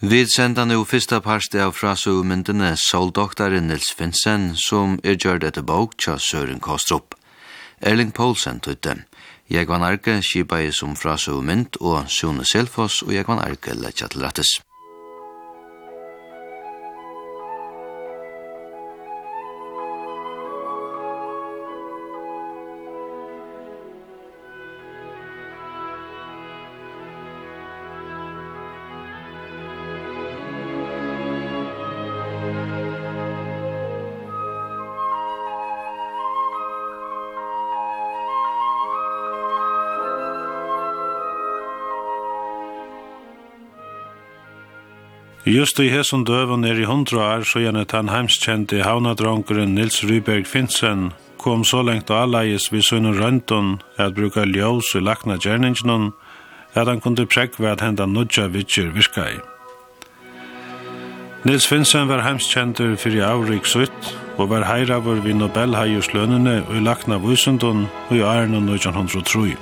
Vi senda nu fyrsta parste av frasugmyndene Soldoktaren Nils Finsen, som er gjørt etter bok tja Søren Kostrup. Erling Poulsen tøytte. Jeg var nærke, kipa i som frasugmynd, og Sune Selfos og jeg var nærke letja til rattes. Just i hesson døven er i hundra år, så gjerne den heimskjente havnadronkeren Nils Ryberg Finsen kom så lengt og alleies vi sønne røntun at bruka ljós i lakna gjerningen, at han kunde prekve at henda nudja vitsjer virka i. Nils Finsen var heimskjenter fyrir avrik sutt, og var heiravur vi Nobelheiers lønene og i lakna vusundun og i æren og 1903.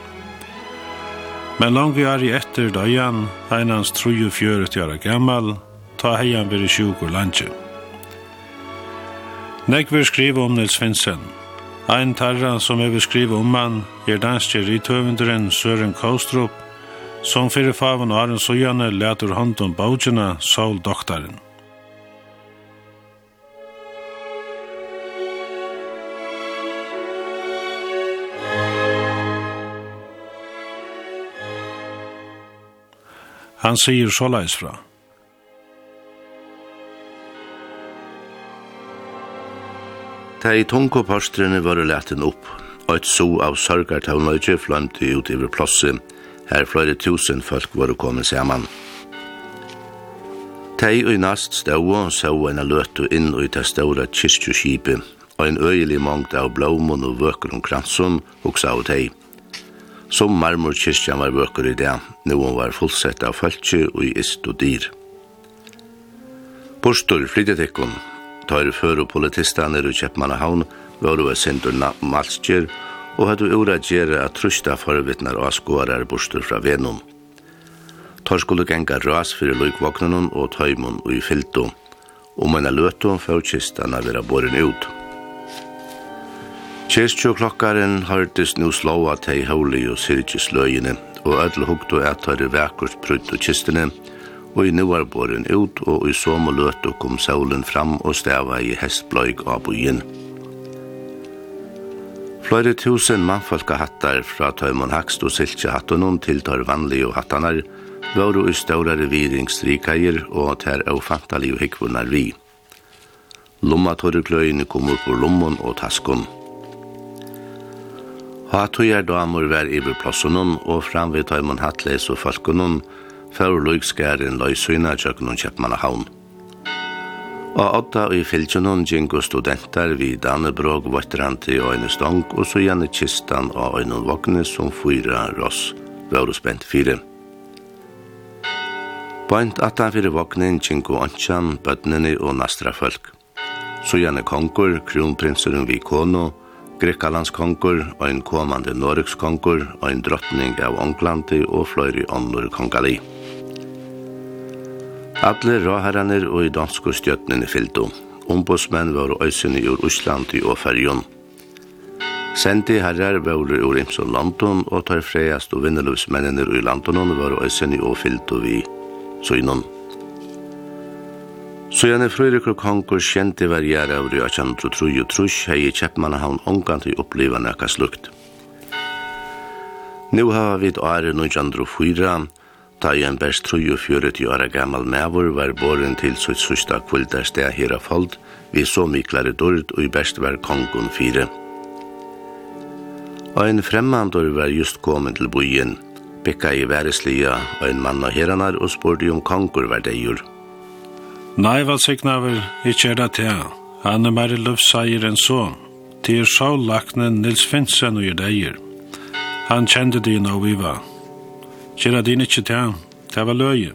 Men langt vi er i etter døyan, einans 34 år gammal, ta heian veri sjuk og landje. Nek vil skrive om Nils Finsen. Ein tarra som jeg vil skrive om han er danske rithøvenderen Søren Kaustrup, som fyrir faven og Arne Sojane letur hånd om bautjena Saul Doktaren. Han sier såleis fra. Ta i tunkopostrene var leten opp, og et so av sørgartavnøyge flamte ut over plosset, her flere tusen folk var kommet sammen. Ta i nast stau og så en løtu inn i ta store kyrkjeskipet, og en øyelig mangt av blåmon og vøker om kransom, og sa ut hei. Som marmor kyrkjan var vøker i det, nå var fullsett av folkje og i ist og dyr. Bostor flyttet ikkon, Tøyre før og politistene i Kjepmannahavn var og sindur malskjer og hadde ura gjerra at trusta forvittnar og skårar bostur fra Venum. Tøyre skulle genga ras fyrir lukvoknunum og tøymun og i fyltu, og menna løto før kistana vera boren ut. Kistjoklokkaren hørtes nu slåa tei holi og sirkis løyene, og ødel hukto at vekkurs prutt og kistene, og og i nuar boren ut, og i som og løt og kom solen fram og stava i hestbløyg av byen. Fløyre tusen mannfolka hattar fra tøymon hakst og siltje hattunum til tar vanlig og hattanar, våru i ståra reviringsrikaier og tær og fantalige hikvunar vi. Lomma torrekløyene kom upp ur lommon og taskon. Hattujar damor var i plossunum og framvid tøymon hattles og falkunum, fyrir lukskærin løy søgna tjøkken og kjøpmanna havn. Og åtta i fylkjønnen gjengo studentar vi Dannebrog vøtterante og øyne stong, og så gjerne kistan og øyne vågne som fyra ross, vore spent fire. Bøynt atan fyrir vågnen gjengo ansjan, bøtnene og nastra folk. Så gjerne kongur, kronprinseren vi kono, Grekkalands kongur, og komande Noreks kongur, ein drottning av Onglandi og fløyri ånder kongali. Alle råherraner og i danske og stjøtnene fyllte. Ombudsmenn var øysene ur Osland i Åferjon. Sendi herrar var ur Imson Landon og tar freiast og vinnerløvsmennene i Landon var øysene og fyllte vi søgnon. Så gjerne frøyrekur konkur kjente verjere av røyakjandru kjent og trus hei kjeppmannahavn omgant i opplivane akka slukt. Nå har vi et åre 1904, Ta i en best 43 åra gammal mevor var boren til sitt sista kvildastea Hirafold, vi så miklare dord og i best var kongun fire. Og en fremmandor var just kommet til bojen, bekka i væreslia og en mann av heranar og spurte om kongur var deigur. Nei, valsiknaver, ikkje er det til. Han er mer løvseier enn så. Til er sjålaknen Nils Finsen og er deigur. Han kjente det når vi var. Kjera din ikkje til, det var løye.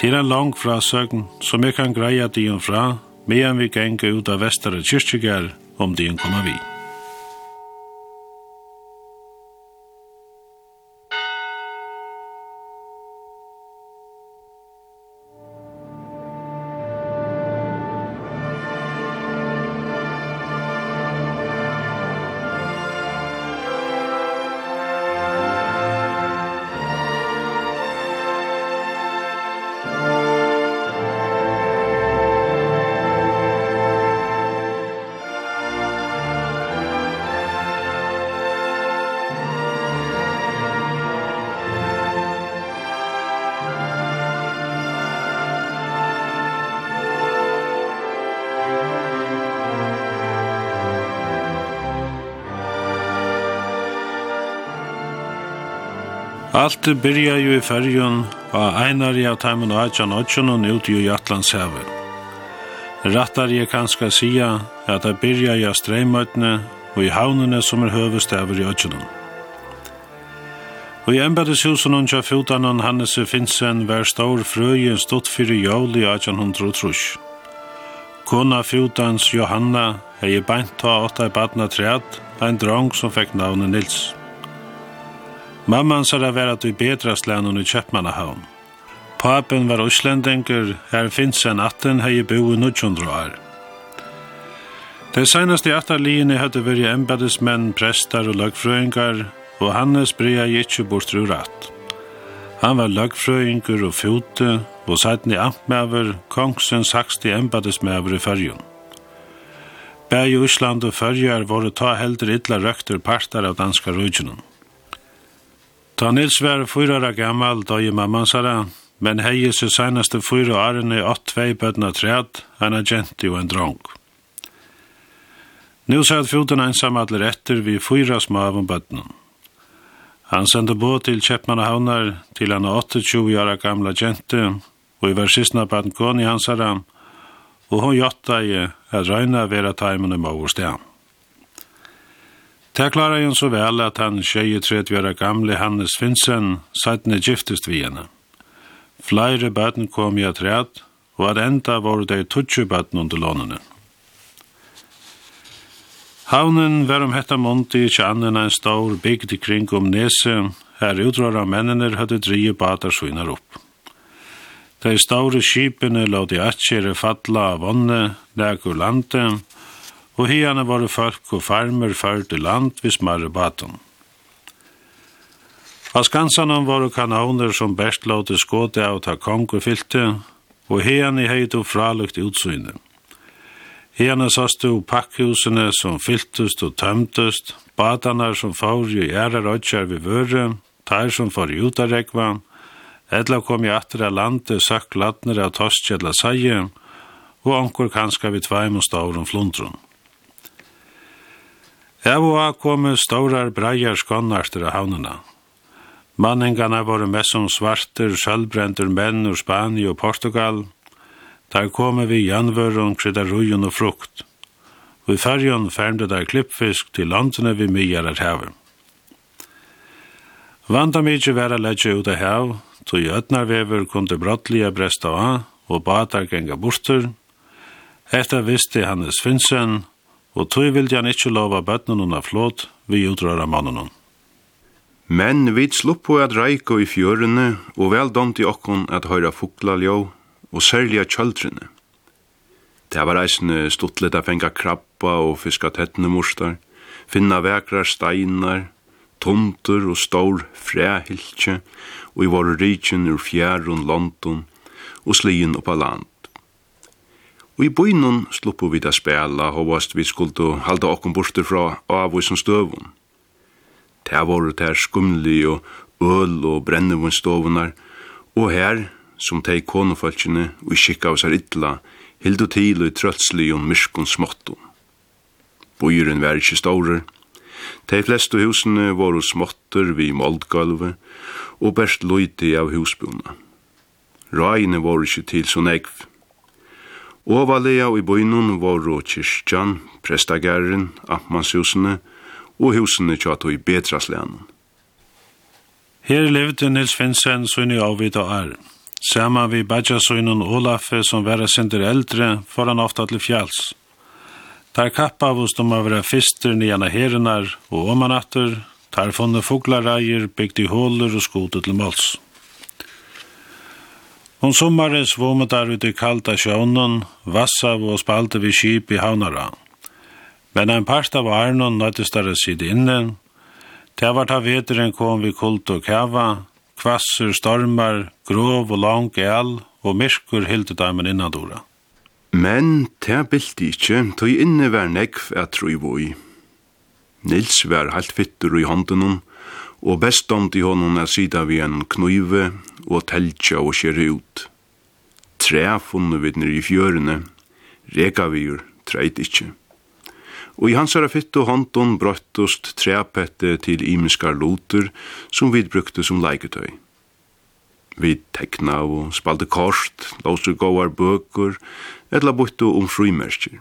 Til en lang frasøgn som jeg kan greia din fra, medan vi genge ut av Vestere kyrkjegar om din kommer vi. Alt byrja jo i färjun og einar i av taimen og atjan atjan og ut jo i Atlantshavet. Rattar jeg kanska sia at det byrja i av streimøtne og i havnene som er høvestaver i atjanen. Og i embedeshusen hun tja fjotanen Hannes finnsen var stor frøyen stått fyrir jól i 1803. Kona fjotans Johanna hei beint ta åtta i badna træt, ein drong som fekk navnet Nils. Mamman sa det vært at vi bedrast länon i Kjøpmannahavn. Papen var Øslendengur, her finnes en atten hei bo i nudjundra år. Det senaste atterliene hadde vært embedesmenn, prestar og lagfrøyngar, og Hannes brea ikkje bort rurat. Han var lagfrøyngur og fjote, og sætni amtmæver, kongsens haksti embedesmæver i fyrjun. Bæg i Øsland og fyrjar våre ta heldur illa røkter partar av danska rujunum. Da Nils var fyra år gammal da i mamman sara, men hei så senaste fyra årene åt tvei bøtna træd, en agent og en drong. Nu at foten ensam alle etter vi fyra små av bøtna. Han sendte båt til Kjeppmanna havnar til han 28 år gamla gente, og i versisna på gån koni hans herra, og hon jotta i at røyna vera taimen i maurstegn. Det klarar hon så vel att han 23 år gamle Hannes Finsen sattne giftest vi henne. Flere bøten kom i atræt, og at enda var det tutsi bøten under lånene. Havnen var om hetta monti ikkje annen en stor bygd kring om nese, her utrar av mennene hadde drije batar svinar opp. De store skipene la de atskjere fatla av vannet, legur landet, og herne var folk og farmer førte land ved smarre baten. Av skansene var kanoner som best låte skåte av ta kong og fylte, og herne heit og fralukt utsynet. Herne sast og pakkhusene som fyltest og tømtest, batanar som får i ære rødkjær ved vøre, tar som får i utarekva, Edla kom i atra landet søkk latner av Tostkjedla seie, og anker kanska vi tveim og stavrum flundrum. Av og av komu stórar breiar skonnarster av havnuna. var voru som svartir, sjálbrendur menn ur Spani og Portugal. Der komu vi janvörun, kryddarujun og frukt. Vi färjan färmde der klippfisk til landene vi mygjarar havet. Vanda mykje vera leggje ut av hav, tog ötnarvever kunde brottliga bresta av og batar genga bortur. Hetta visste Hannes Finsen, og tog vildi han ikkje lova bøtnen av flåt vi utrøra mannen Men vi sluppo at reiko i fjørene, og vel domt i okkon at høyra fukla ljå, og særlig at kjøldrene. Det var eisne stuttlet at fenga krabba og fiska tettene morstar, finna vekrar steinar, tomter og stor fræhiltje, og i våre rikjen ur fjær og London, og slien oppa land. Og i bøynun sluppu vi da spela, og vast vi skuldu halda okkum bortur fra avvísum støvun. Ta voru ter skumli og øl og brennevunstovunar, og her, som teg konufalkjene og skikka av seg illa, hildu til og trøtsli og myrskun småttu. Bøyren var ikkje staurer, De fleste husene var småtter vi moldgalve, og best loyti av husbuna. Røyene var ikkje til så negv, Ovalega i bøynun var kyrkjan, prestagæren, ammanshusene og husene tja i betrasleanen. Her levde Nils Finsen sunni avvid og er. Sama vi badja sunnen Olafe som vera sindur eldre, får han ofta til fjalls. Tar kappa av oss de av vera fister nianna herenar og omanatter, tar funne foglareier, bygd i håler og skotet til måls. Om sommaren svommet der ute i kalta sjånen, vassav og spalte vi skip i havnara. Men en part av Arnon nøttes der sitt inne. Det var ta veteren kom vi kult og kava, kvasser, stormar, grov og lang el, og myrkur hilde damen innadora. Men det bildi ikkje, tog inne var nekv at troi voi. Nils var helt fittur i hånden og bestånd i honom er sida vi en knuive og teltja og skjere ut. Tre funne vi nir i fjørene, reka vi jo treit ikkje. Og i hans herra og hånden brøttust trepette til imiskar loter som vi brukte som leiketøy. Vi tekna og spalte kort, låser gåar bøker, eller bøttu om frumerskir.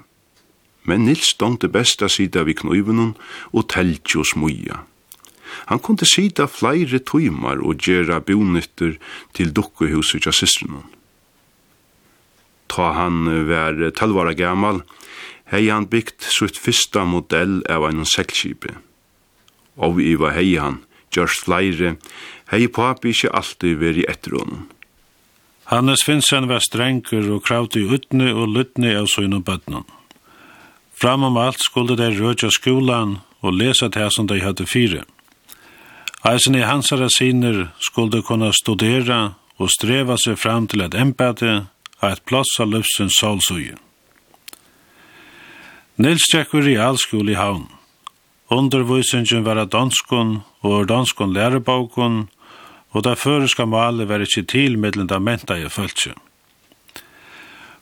Men Nils stånd det besta sida vi knuivenon og teltja og smuja. Han kunde sida flere tøymar og gjera bonytter til dukkehuset av systrenon. Ta han var talvara gammal, hei han byggt sutt fyrsta modell av en seglskipi. Og vi var hei han, gjørst flere, hei papi ikkje alltid veri etter honom. Hannes Finsen var strengur og kravde i utne og lytne av søgn og bøtnen. Framom alt skulle de rødja skolan og lesa det som de hadde fire. Eisen i hansara siner skulle kunna studera og streva seg fram til et embete og et plass av løvsens solsuje. Nils tjekker i allskole i havn. Undervisningen var av danskon og danskon lærebåkon, og det føreska malet var ikke til middelen da menta i følelse.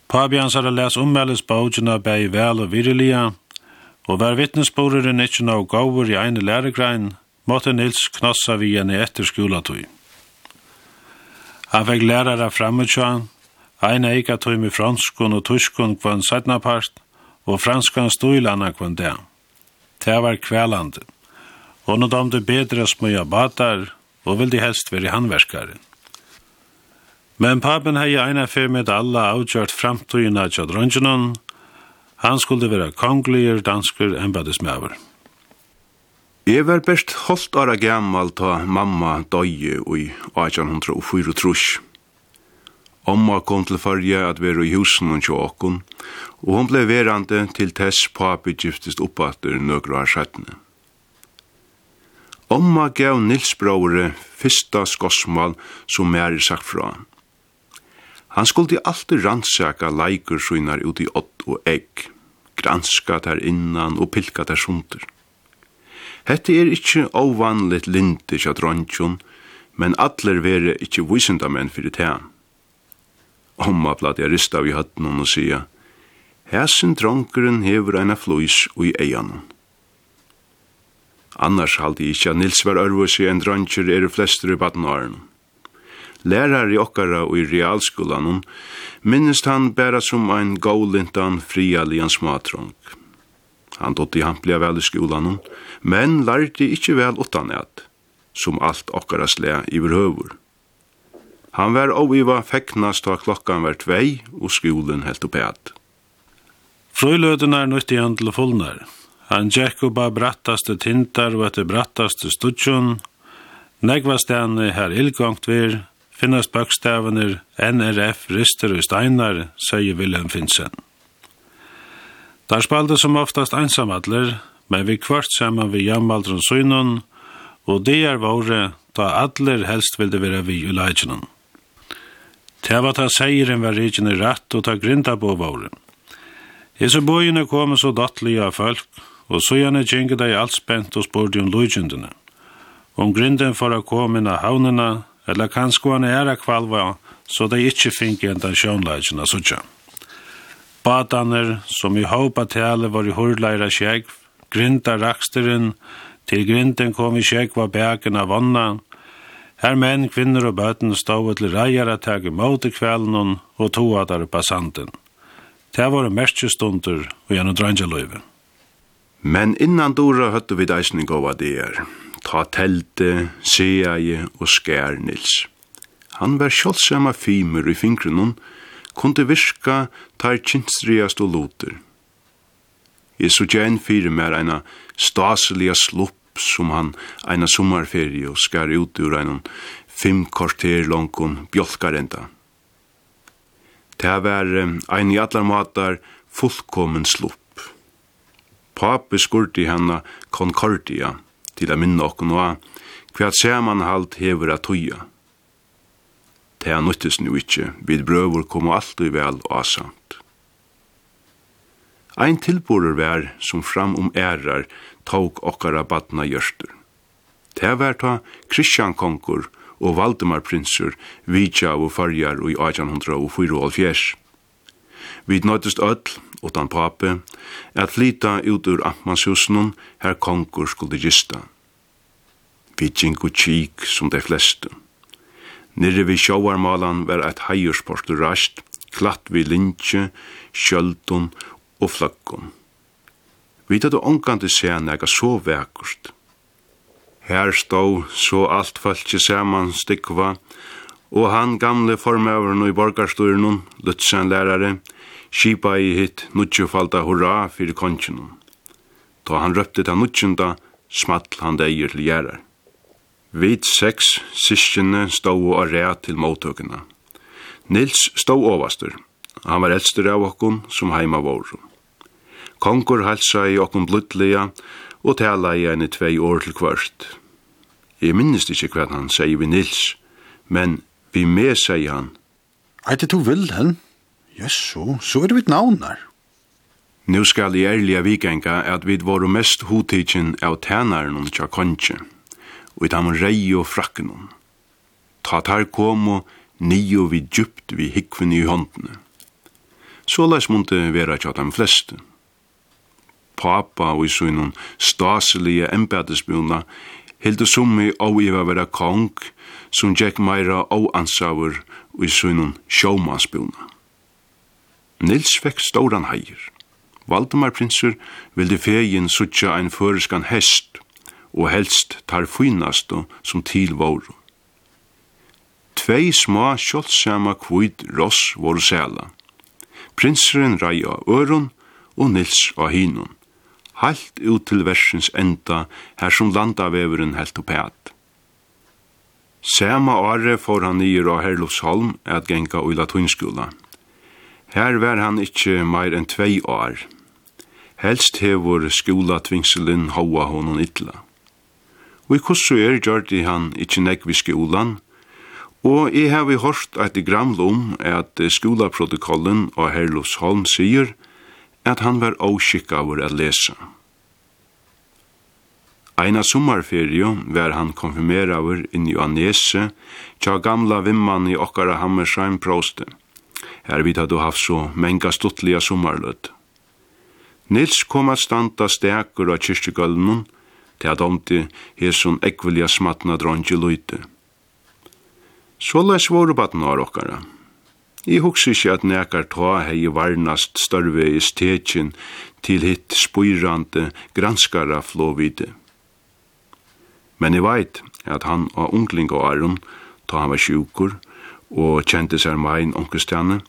Pabians har les ommeldes bøkene bei vel og virrelige, og var vittnesboreren ikke noe gaver i ene læregrein, måtte Nils knossa vi henne etter skolatøy. Han fikk lærere fremmedkjøen, en eik at med franskun og tyskun kvann sætnapart, og franskan støylana kvann det. Det var kvelande. Og nå domte bedre smøya batar, og ville helst være handverskare. Men papen hei eina fyr med alla avgjørt framtøyina tjadrøngenon, han skulle være kongliger dansker embadismøver. Jeg var best holdt åra gammal ta mamma døye i 1804. Omma kom til farge at vera i husen og tjåkon, og hon blei verande til tess papi giftist oppater nøkru av skjøttene. Omma gav Nils Braure fyrsta skossmal som mer er sagt fra. Han skulle alltid rannsaka leikur sunar ut i ått og egg, granska der innan og pilka der sunter. Hette er ikkje ovanligt linte kja drontjon, men atler vere ikkje vysindamenn fyrir tean. Omma blad jeg rista vi hatt noen og sia, Hæsen dronkeren hever eina flóis ui eianon. Annars haldi ikkje at Nils var ørvusi enn dronker er flestur i badnaren. Lærar i okkara og i realskolanon minnist han bæra som ein gaulintan frialian smatrunk. Han dott i hamplia vel i skolan, men lærte ikkje vel utan at, som alt okkara slea iver høver. Han var oiva feknast da klokkan var tvei, og skolen helt oppi at. Frøyløden er nøyt igjen til fullnær. Han gikk oppa brattaste tintar og etter brattaste studsjon. Negvastene her illgångt vir, finnast bøkstavener, NRF rister og steinar, sier Wilhelm Finsen. Der spalte som oftast einsamadler, men vi kvart saman vi jammaldron søgnun, og det er våre ta allir helst vilde vera vi i leidjenen. Det var ta seieren var rikene rett og ta grinda på våre. Hese bojene kom så dattlige av folk, og så gjerne kjenge deg alt spent og spurte om lojkjendene. Om grinden for å komme inn av havnene, eller kanskje han er kvalva, så de ikke finner den sjønleidjene suttjene. Bataner, som i håpa tale var i hurleira sjekv, grinta raksteren, til grinten kom i var bæken av vannan, Her menn, kvinner og bøten stod til reier at tege mot i kvelden og to at på sanden. Det var mestje og gjennom drangeløyve. Men innan dora høtte vi deisning av at det er. Ta telte, seie og skær Nils. Han var kjølsam av fimer i fingrunum, kunde virka tar kinsriast og loter. Jeg så gjen fyrir mer eina staseliga slupp som han eina sommarferie og skar ut ur einan fem kvarter langkon bjolkarenda. Det var ein i allar matar fullkommen slupp. Pape skurti henne Concordia til a minna okkur noa hva samanhalt hefur a tøya. Det er nyttes nu ikkje, vid brøver kom alltid vel og asamt. Ein tilborer vær som fram om ærar tåg okkara badna gjørstur. Det var ta Kristian Konkur og Valdemar Prinsur vidja og farjar i 1804. Vi nøytist öll, utan pape, at flyta ut ur Amtmannshusnum her Konkur skulle gista. Vi gingu kik som de fleste. Nere vi sjåarmalan var eit heiorsport rast, klatt vi lintje, kjöldun og flakkun. Vi tatt og ångkandi seg nega så vekkust. Her stå så alt falskje saman stikva, og han gamle formøveren i borgarsturnun, Lutzen lærare, skipa i hitt nudjufalda hurra fyrir kongenum. Da han røpte ta nudjunda, small han deir til gjerrar. Vit seks syskjene stod og rea til måttøkene. Nils stod overster. Han var eldstur av okkon som heima vår. Kongur halsa i okkon blutlega og tala i enn i tvei år til kvart. Jeg minnist ikkje hva han sier vi Nils, men vi med sier han. Eit to Vilhelm? Ja, så er det vitt navnar. Nå skal jeg ærlige vikenga at vi var mest hodtidsen av tænaren om tja kongen og i tamon rei og frakken Ta tar kom og nio vi djupt vi hikven i håndene. Så leis munte vera tja dem fleste. Papa og i sunnum staselige embedesbjona hildu summi og iva vera kong som Jack meira og ansavur og i sunnum sjåmansbjona. Nils fekk stóran heier. Valdemar prinsur vildi fegin sutja ein føreskan hest og helst tar finaste som til våre. Tvei små kjoldsama kvitt ross våre sæla. Prinseren rei av øron og Nils av hinun. Halt ut til versens enda her som landaveveren helt opp et. Sama åre får han nyer av Herlufsholm at genka i latunskola. Her var han ikkje meir enn tvei år. Helst hevor skola tvingselen hoa honon ytla. Og i kussu er gjørdi han ikkje nekk vi skolan, og eg hevi hørt eit graml om at skolaprotokollen av Herlofs Holm sier at han var avskikkavur at lesa. Eina sommarferie var han konfirmeravur inni i Anese, tja gamla vimman i okkara Hammersheim proste. Her vidt hadde haft så menga stuttliga sommarlød. Nils kom at standa stekur av kyrkjegølmen, til at omti hesson ekvelja smatna drongi løyte. Såleis våre baden har okkara. I hugsi ikkje at nekar ta hei varnast størve i stetjen til hitt spyrrande granskara flåvide. Men i veit at han og ungling og Aron, ta han var sjukur og kjente seg mein onkestjane,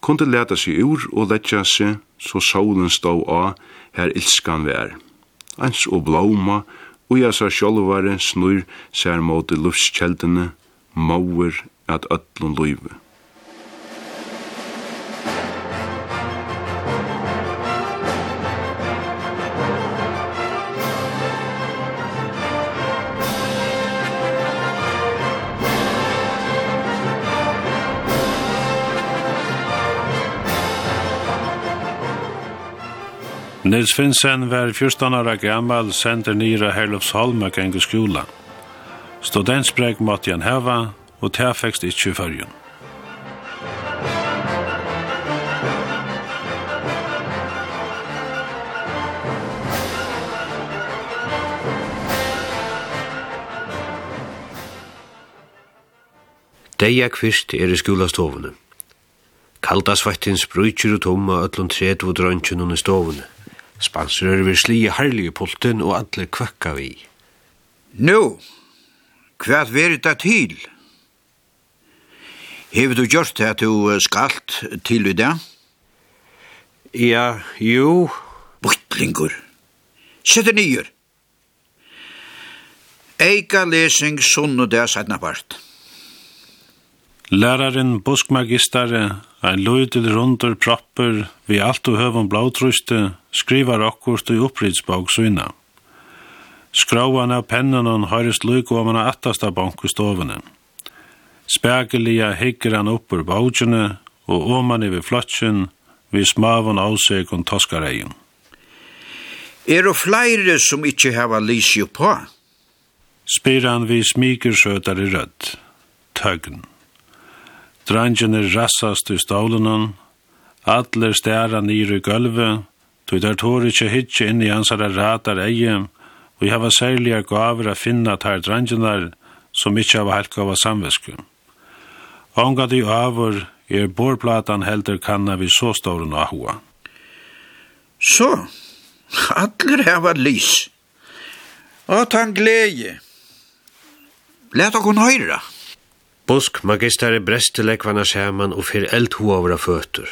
kunde leta seg ur og letja seg så solen stå av her ilskan vær ans og blóma, og jeg sa sjálvare snur sær måte luftskjeldene, mauer at öllun løyve. Nils Finsen var 14 år gammal sender nira Herlufsholm og geng skola. Studentspreg måtte han heva, og det fikk ikke i fyrjun. Deia kvist er i skolastovene. Kaldasvettin sprutjer ut om av ötlun tredvo drøntjen i stovene. Spanser er vi sli i herlige pulten og alle kvakka vi. Nå, hva er det til? Hever du gjort det at du skalt til i dag? Ja, jo. Bortlingur. Sitte nyer. Eika lesing sunn og det er sætna part. Læraren, buskmagistare, Ein løytil rundur propper vi alt og høvum blåtruste skrivar okkurt i oppridsbog syna. Skrauan av pennen hon høyrest løyko om han attasta bank i stovene. Spegelia hikker han opp ur bautjene og oman i vi flotjen vi smavan avseg og toskareien. Er det flere som ikkje hava lysio på? Spyr han vi smiker søtar i rødt. Tøgn. Drangene rassast i stålenon, Adler stæra nir i gulvet, Du der tår ikkje hitje inn i hansara radar eie, og jeg hava særliga gaver a finna tar dranginar som ikkje hava halka av samvesku. Onga di avur er borplatan helder kanna vi så ståren av hoa. Så, allir hava lys, og tan glede. Let okon høyra. Busk magisteri brestelekvana saman og fyrir eldhuavra føtur.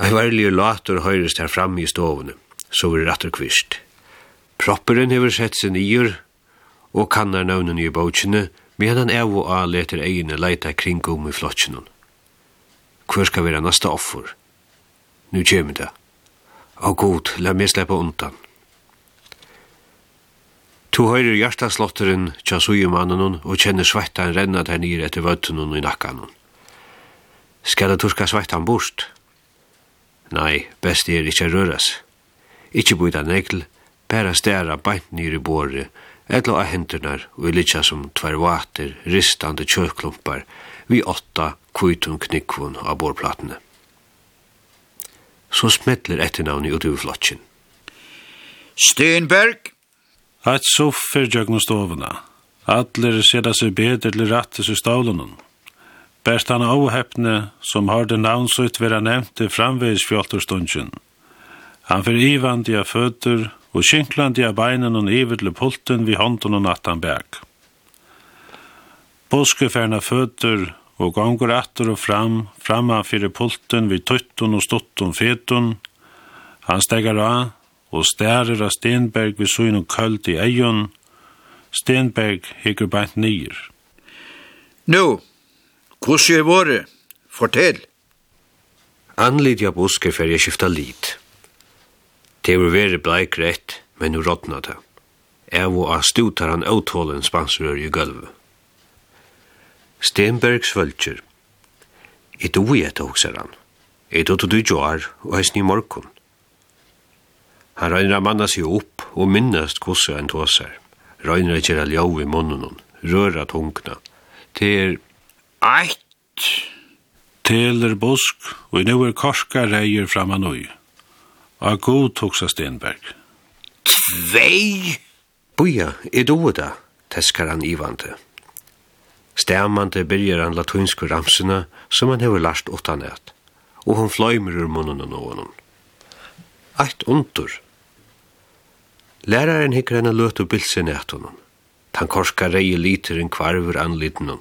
Ei varlig latur høyrist her framme i stovene, så vi rattur kvist. Propperen hever sett seg nyer, og kannar navnen i bautsjene, medan han av og a leter egene leita kring om i flottsjene. Hvor skal vera nasta offer? Nu kjem det. Å god, la meg sleppa undan. Tu høyrir hjertaslotteren tja sujumannen og kjenner svettan renna der nir etter vøtten og i nakkan. Skal det turska svettan bort? Nei, best er ikkje røras. Ikkje bøyda negl, bæra stæra bænt nir i båre, etla av hendurnar og i litja som tvervater, ristande kjøkklumpar, vi åtta kvitun knikvun av bårplatene. Så smetler etternavni ut i flotjen. Steinberg, Eit soffer djøgn stovene. Atler sida seg bedre til rattis i stålen. Bert han avheppne som har det navnsut vera nevnt i framvegis fjolterstundjen. Han fyrir ivandi av føtter og kinklandi av beinen og iver til pulten vi hånden og nattan bæk. Boskefærna føtter og gongur atter og fram, framma fyrir pulten vi tuttun og stuttun fetun. Han stegar av, og stærer av Stenberg vi søgn og kølt i eion, Stenberg hikker bænt nyer. Nå, hvordan er våre? Fortell! Anlid jeg busker før jeg skifta lit. Det var veri bleik rett, men nu rådna det. Jeg var av stutar han åtålen spansrør i gulvet. Stenberg svølger. I du i hoksar han. I du du du jar, og heisni i morgon. Han røyner av manna seg opp og minnast kosse en tåsar. Røyner av kjera ljau i munnen, røra tungna. Til eit teler bosk, og i nu er korska reier framan ui. A god toksa Stenberg. Tvei! Buja, er du da, teskar han ivante. Stemmande byrjar han latunsku ramsina som han hefur lart åttan et, og hon fløymer ur munnen og honom. Eitt undur, Læraren hikker henne løt og bilsen etter henne. Han korskar reie liter en kvarver anliten hon.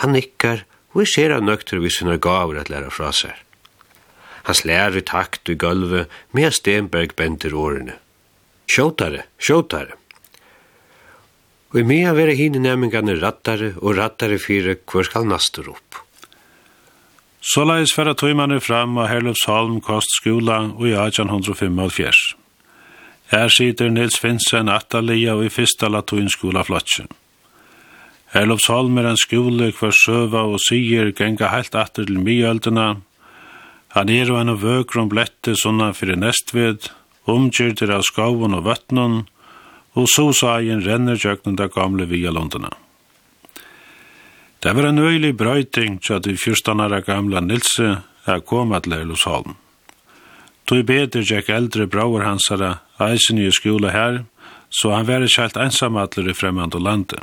Han nikkar, og vi ser han nøkter hvis hun gaver at læra fra seg. Han slær i takt i gulvet, med Stenberg bender årene. Sjåtare, sjåtare. Og i mea vera hine nemmingane rattare og rattare fyrir hver skal nastur opp. Så leis færa tøymane fram av Herlufsholm kostskola og i 1805. Her sitter Nils Finsen Atalia og i fyrsta latuinskola flotsen. Herlofsholm er en skole hver søva og sier genga helt atter til myøldena. Han er og en av vøkron blette sånna fyrir nestved, omkyrter av skavun og vøtnon, og så sa en renner tjøknen da gamle via londona. Det var en øylig brøyting til at de fyrstanara gamla Nilse er koma til Lerlosholm. Tog beter Jack eldre brauer hansara eisen i skole her, så han var ikke helt ensamatler i fremmede landet.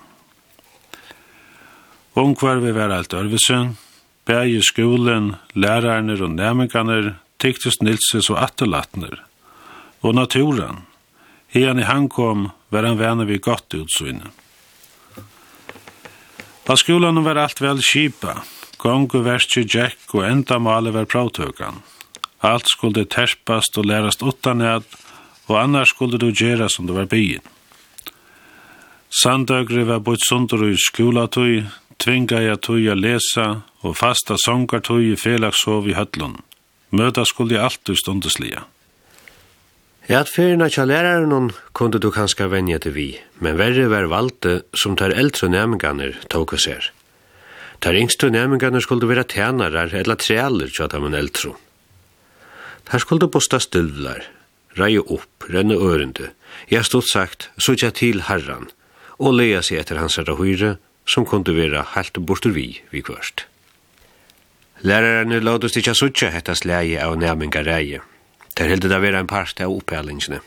Ungkvarve var alt ørvesen, bæg i skolen, lærerne og nærmengene, tyktes Nilses og atterlatner, og naturen. Hian i han kom, var han venner vi godt utsynne. På skolan var allt väl kipa. Gång och Jack och enda male var pratøkan. Alt skulle terpast og lærast utanhet, og annars skulle du gjera som du var byen. Sandøgri var bort sundur i skolatøy, tvinga jeg tøy a lesa og fasta songartøy i felagshov i høtlun. Møta skulle jeg alltid stundeslia. Ja, at ferina tja læraren kunde du kanska venja til vi, men verre var valde som tar eldre næmingarnir tåk og ser. Tar yngste næmingarnir skulle vera tænarar eller trealer tja tamen eldre. Her skulle bosta støvlar, reie opp, renne ørende. Jeg stod sagt, sutja til herran, og leia seg etter hans herra høyre, som kunde vera helt bortur vi, vi kvørst. Lærarene låtust ikkje sutja hetta slægi av nærminga reie. Der heldet det vera en part av oppheldingene.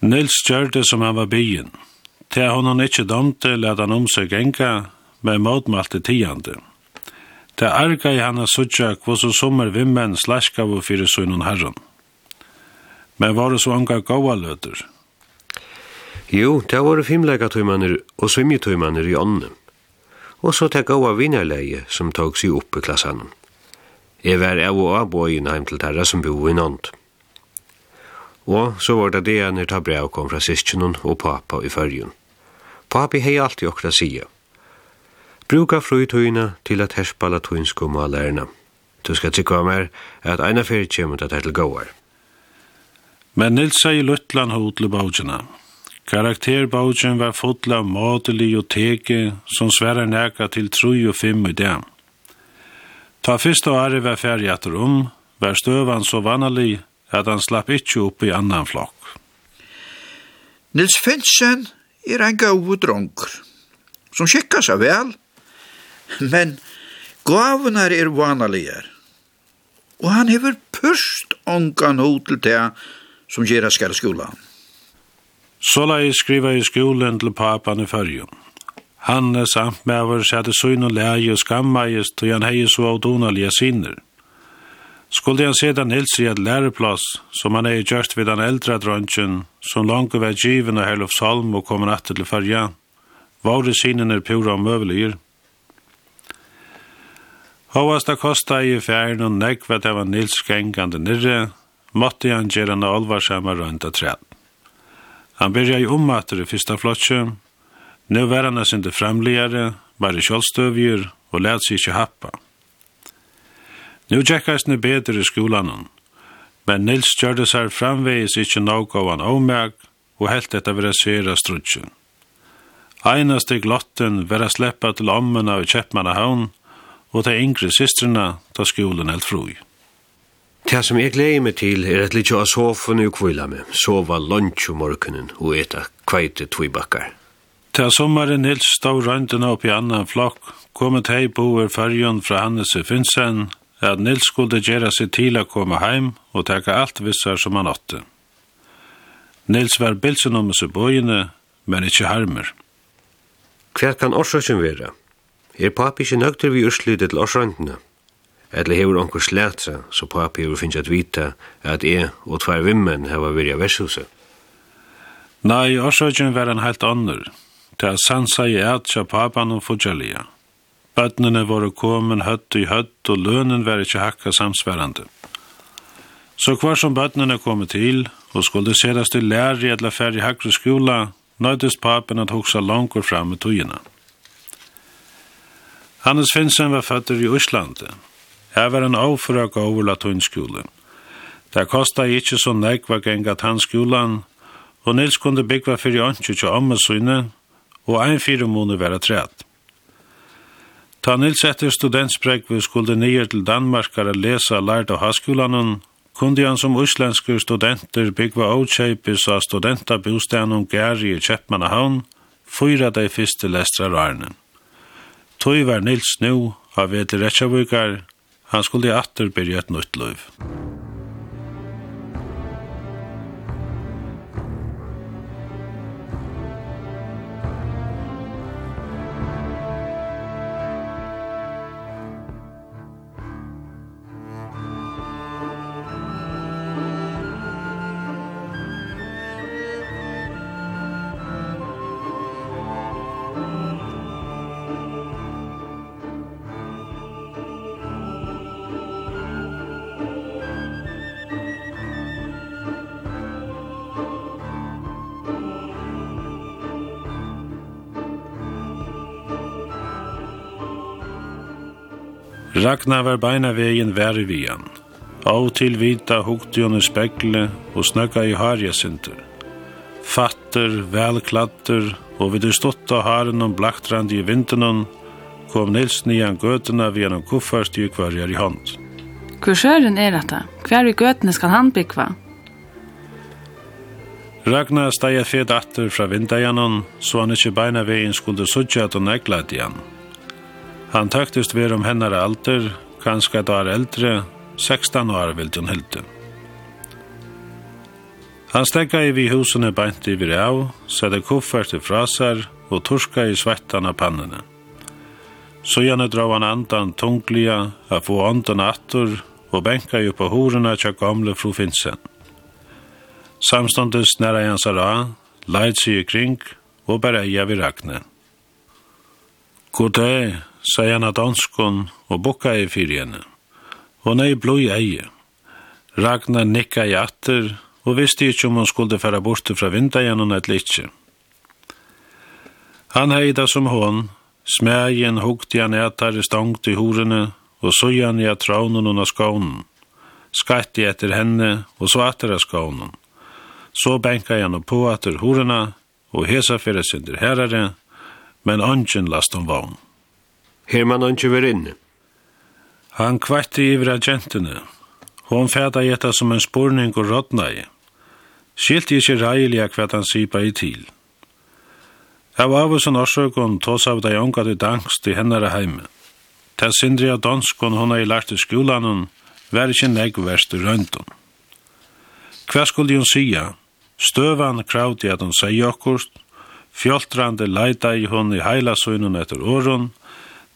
Nils gjør som han var byen. Til hon han ikkje domte, let han om seg enka, men motmalte tiande. Det arga i hana suttja kvos og sommer vimmen slaskavu fyrir sunnun herran. Men var det så anga gaua løter? Jo, det var fimleikatøymanner og svimjetøymanner i ånden. Og så det gaua vinarleie som tog seg opp i klassanen. Jeg var av og av bøyen heim til terra som bo i nånd. Og så var det det når ta brev kom fra sistkjennom og pappa i fyrjun. Papi hei alltid okra sida. Bruka frutøyna til at herspala tøynsko må lærna. Du skal tykka mer at eina fyrir kjemur at her til gåar. Men Nils sier Løtland hodle baujina. Karakterbaujin var fotla av matelig og teke som sverre neka til 3 og 5 i dag. Ta fyrsta året var ferdig at om, var støvan så vanlig at han slapp ikkje opp i annan flokk. Nils Finsen er ein gau dronker, som skikkar seg vel men gavunar er vanaligar, og han hever pust ongan hotel til som gjerra skal skola. Såla jeg skriva i skolen til papan i fyrjun. Han er samt med over sætte søgn og leie og skammeist, og han heie så avdonalige sinner. Skulle han sedan hilse i et læreplass, som han er gjørst ved den eldre dronjen, som langt over given og herlof salm og kommer natt til fyrja, var det sinner pura og møveligere. Hovast det kosta i fjern og negg det var Nils skengande nirre, måtte han gjøre en alvarsamme rundt av træd. Han byrja i ommater i fyrsta flottsjø, nu var han sin det fremligere, var i kjolstøvjur og let seg ikke happa. Nu tjekkast ni bedre i skolan men Nils gjørde seg framvegis ikke nok av han omeg og helt etter vera sera strutsjø. Einaste glotten vera sleppa til ommen av Kjeppmannahavn, og de yngre systrene ta skolen helt frui. Det som jeg gleder meg til er at litt av sofaen og kvila med, sova lunch om morgenen og eta kveite tvibakkar. Til sommaren helt stod røyndene opp i annan flokk, kom et hei boer fyrjon fra Hannes i Finnsen, at Nils skulle gjøre seg til å komme heim og takke alt vissar som han åtte. Nils var bilsen om seg bøyene, men ikkje harmer. Hver kan årsøkjen være? Er papi ikke nøgter vi urslutet til årsrøntene? Eller hever onker slæt seg, så papi hever finnes at vita at jeg og tvær vimmen hever virja vershuset. Nei, årsrøntjen var en helt anner. Det er sansa i et tja papan og fudjalia. Bøtnene var komen høtt i høtt, og lønnen var ikke hakka samsverande. Så kvar som bøtnene kom til, og skulle sedas til lær eller færri hakru skola, nøydes papen at hoksa langur fram i togina. Hannes Finnsen var føtter i Øslande. Her var en av for å over latinskolen. Det kostet ikke så nek var genga tannskolen, og Nils kunne bygge for i ønske til ommesynet, og en fire måneder være træt. Ta Nils etter studentsprek vi skulle nye til lesa lese lært av haskolen, kunde han som uslenske studenter bygge avkjøpes av studentabostenen Gary i Kjøpmannahavn, fyra de første lestrar. Tøy var Nils nu av etter Retsjavukar, han skulle atter byrja et nytt løyv. Ragnar var beina vegin veri vian. Av til vita hukti hon i spekle og snakka i harja sinter. Fatter, velkladder og vid det av haren om blaktrandi i vintenon kom Nils nian an gøtena vi an kuffast i kvarjar i hånd. Kursøren er dette. Hver i gøtene skal han byggva? Ragnar steg fed atter fra vindajanon, så han ikkje beina vegin skulle sutja at hon eglad igjen. Han taktist ver om hennar alder, kanskje et år eldre, 16 år vil hun hilde. Han stegga i vi husene beint i vir av, sette kuffert i fraser og torska i svettan av pannene. Så gjerne dra han andan tunglia, a få andan attor og benka i på horena tja gamle fru Finsen. Samståndes næra jansara, leit seg i kring og bereia vi ragne. God dag, sa han av danskon og bukka i fyrir henne. Hon ei blod i eie. Ragnar nikka i atter og visste ikkje om hon skulle færa bort fra vindagjennom eller ikkje. Han heida som hon, smægen hugt i han etar i stangt i horene og søgjan i at traunen og skaunen. Skatt i etter henne og så atter av skånen. Så benka han på atter horene og hesa fyrir sindir herare men ongen last om vogn. Her man ongen ver inne. Han kvatti iver av gentene. Hon fæta gjetta som en spurning og rådna i. Skilt ikkje reilig hva han sipa i til. Av av oss en årsøkon tås av deg unga til dangst i hennare heime. Ta sindri av danskon hon har lært i skolanen, vær ikkje negg verst i røyndon. Hva skulle hun sija? Støvan kravdi at hun sier okkurst, Fjoltrande leita i hon i heila søgnun etter åren,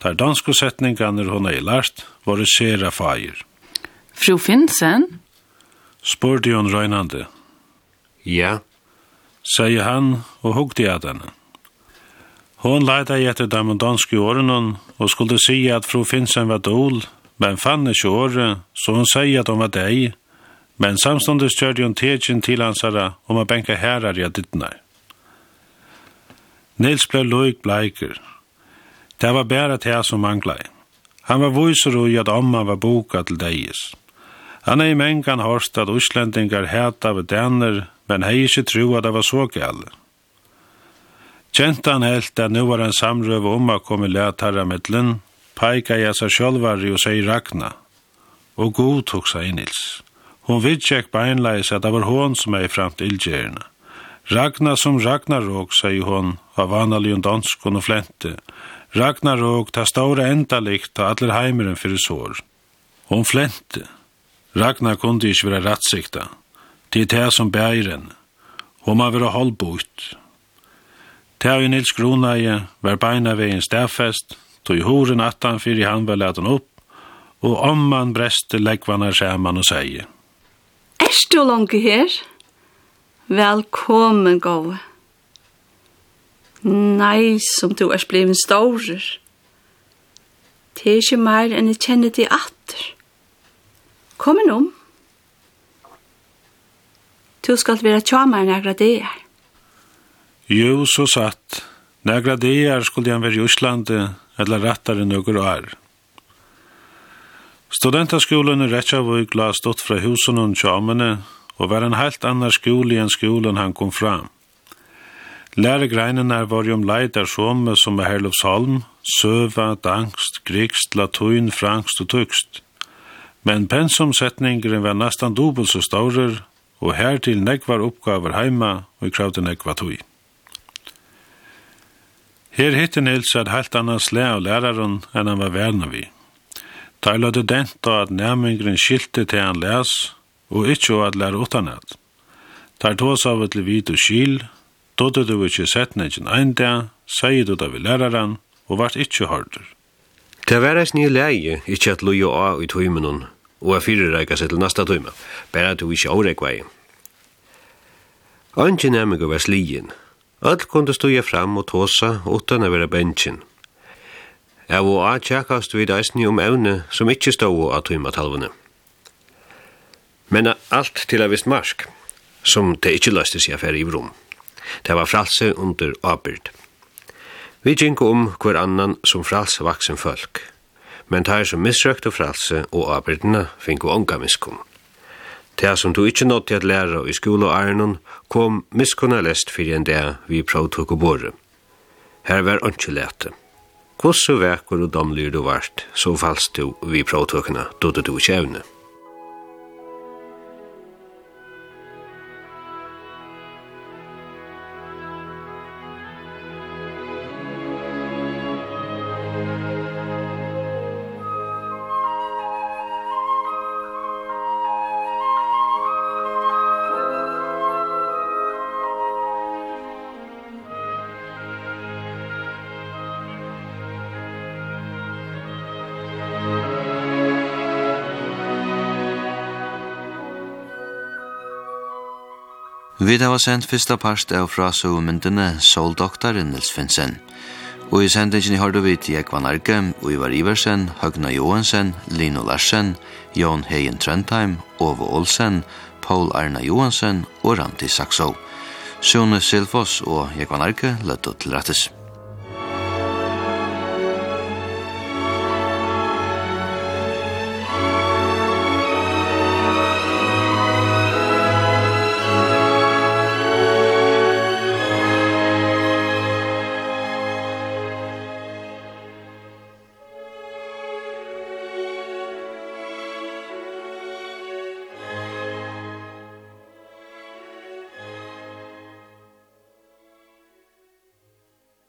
der danske setningarnir hon ei lært, var det sera feir. Fru Finsen? Spurte hon røynande. Ja, sier han og hugde at henne. Hon leita i etter dem danske åren og skulle si at fru Finsen var dol, men fann ikkje året, så hon sier at hon var deg, men samståndes kjørde hon tegjen til hansara om å bænka herrar i adittnar. Nils blev løyk bleiker. Det var bæra til som manglai. Han var viser ui at omma var boka til deis. Han er i mengan hårst at uslendingar heta av denner, men hei ikkje tro at det var så gale. Kjent han helt at nu var en samrøv om å komme læt mittlen, peika jeg seg sjølvari og seg rakna. Og god tok seg i Nils. Hon vidtjekk beinleis at det var hon som er i framt ilgjerna. Ragna som Ragnarok, sier hon, av vanlig dansk og flente. Ragnarok, ta ståre endalikt, av allir heimeren fyrir sår. Hon flente. Ragna kunde ikkje være rattsikta. Det er det som bæger henne. Hon må være holdbort. Det er jo Nils Gronaie, var beina ved en stedfest, tog horen attan fyrir han var latan opp, og om man breste leggvannar skjerman og sier. Erst du langt her? Velkommen, gode. Nei, som du er blevet stårer. Det er ikke mer enn jeg kjenner deg atter. Kom inn om. Du skal være tjammer nægra det er. Jo, så satt. Nægra det er skulle han være i Øslandet, eller rettare nøkker år. Studentaskolen i Rettjavøy la stått fra husen og tjammene, og var en helt annar skole enn skolen han kom fram. Læregreinene var jo om leidar som som er Herlufsholm, søva, dangst, grikst, latuin, frangst og tykst. Men pensumsetningeren var næstan dobbelt så staurer, og hertil nekvar oppgaver heima og kravde nekvar tui. Her hitte Nils et helt annan slæ av læraren enn han var verna vi. Da lødde dent at nærmengren skilte til han læs, og ikkje å at lære utanat. Tar tås av et levit og skil, dodde du ikkje setningen ein dag, sier du da vi læraren, og vart ikkje hardur. Det var eis nye leie, ikkje at loja av i tøymenon, og er fyrirreika seg til nasta tøyme, bare at du ikkje årekvei. Anki nemmig var slien. Öll kunde stuja fram og tåsa utan a vera bensin. Jeg var tjekkast vid eisni om evne som ikkje stå av tøymatalvene. Men alt til a vist marsk, som det ikkje løste seg affære i vrom. Det var fralse under abyrd. Vi gjenko om hver annan som fralse vaksen folk, men tar som misrøkte fralse og abyrdene finko onga miskunn. Det som du ikkje nått til at læra i skole og ærenon kom miskunna lest fyrir enn det vi prøvtok og bore. Her var ikke lete. Hvordan vekker og domlyr du vart, så falst du vi prøvtokene, dodde du ikke evne. Vi hava sendt fyrsta parst av frasøvmyndene Soldoktoren Nils Finsen. Og i sendingen har du vidt Jekvan Arke, Uivar Iversen, Høgna Johansen, Lino Larsen, Jon Heien Trøndheim, Ove Olsen, Paul Arna Johansen og Randi Saxo. Sjone Silfos og Jekvan Arke løttet til rettes.